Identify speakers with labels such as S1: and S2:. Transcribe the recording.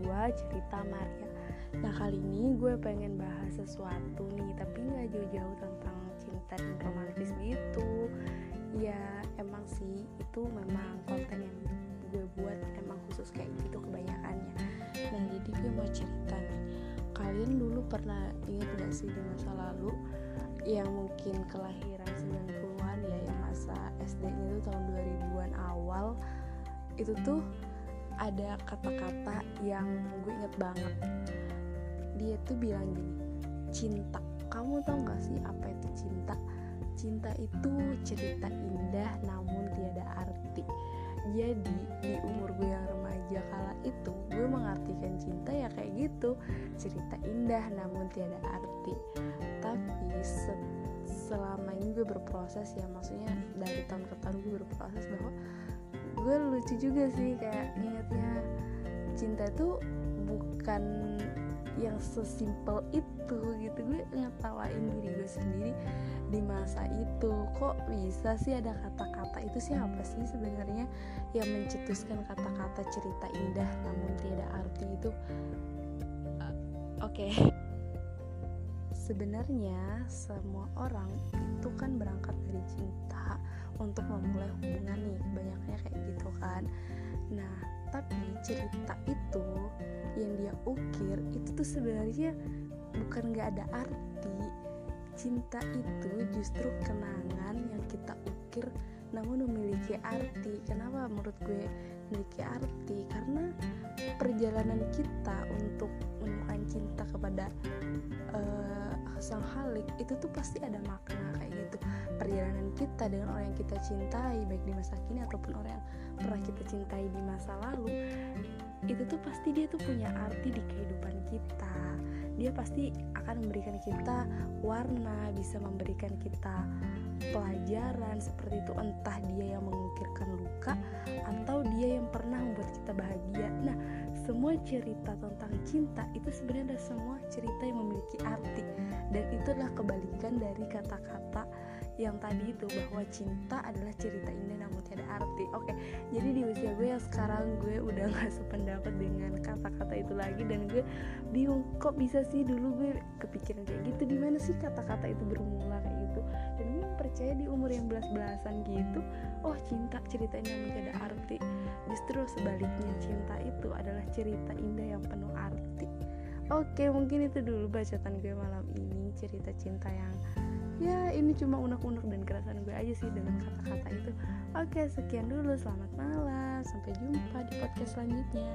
S1: 2 cerita Maria. Nah kali ini gue pengen bahas sesuatu nih Tapi gak jauh-jauh tentang cinta dan romantis gitu Ya emang sih itu memang konten yang gue buat emang khusus kayak gitu kebanyakannya. Nah jadi gue mau cerita nih. Kalian dulu pernah inget gak sih di masa lalu Yang mungkin kelahiran 90-an ya Yang masa SD-nya itu tahun 2000-an awal Itu tuh ada kata-kata yang gue inget banget. Dia tuh bilang gini cinta. Kamu tau gak sih apa itu cinta? Cinta itu cerita indah namun tiada arti. Jadi di umur gue yang remaja kala itu gue mengartikan cinta ya kayak gitu. Cerita indah namun tiada arti. Tapi se selama ini gue berproses ya maksudnya dari tahun ke tahun gue berproses bahwa gue lucu juga sih kayak ingatnya cinta itu bukan yang sesimpel itu gitu. Gue ngetawain diri gue sendiri di masa itu. Kok bisa sih ada kata-kata itu? Sih apa sih sebenarnya yang mencetuskan kata-kata cerita indah namun tidak arti itu? Uh, oke. Okay. sebenarnya semua orang itu kan berangkat dari cinta untuk memulai hubungan nih banyaknya kayak gitu kan. Nah tapi cerita itu yang dia ukir itu tuh sebenarnya bukan nggak ada arti. Cinta itu justru kenangan yang kita ukir namun memiliki arti. Kenapa menurut gue memiliki arti? Karena perjalanan kita untuk menemukan cinta kepada uh, sang halik itu tuh pasti ada makna perjalanan kita dengan orang yang kita cintai baik di masa kini ataupun orang yang pernah kita cintai di masa lalu itu tuh pasti dia tuh punya arti di kehidupan kita. Dia pasti akan memberikan kita warna bisa memberikan kita pelajaran seperti itu. Entah dia yang mengukirkan luka atau dia yang pernah membuat kita bahagia. Nah semua cerita tentang cinta itu sebenarnya ada semua cerita yang memiliki arti. Dan itu adalah kebalikan dari kata-kata yang tadi itu bahwa cinta adalah cerita indah namun tiada arti. Oke jadi di usia gue yang sekarang gue udah gak sependapat dengan kata-kata itu lagi dan gue bingung kok bisa sih dulu gue kepikiran kayak gitu? Di mana sih kata-kata itu bermula kayak gitu? Dan gue percaya di umur yang belas-belasan gitu oh cinta cerita indah namun tiada arti. Justru sebaliknya cinta itu adalah cerita indah yang penuh arti. Oke mungkin itu dulu bacaan gue malam ini cerita cinta yang ya ini cuma unek-unek dan kerasan gue aja sih dengan kata-kata itu. Oke sekian dulu. Selamat malam. Sampai jumpa di podcast selanjutnya.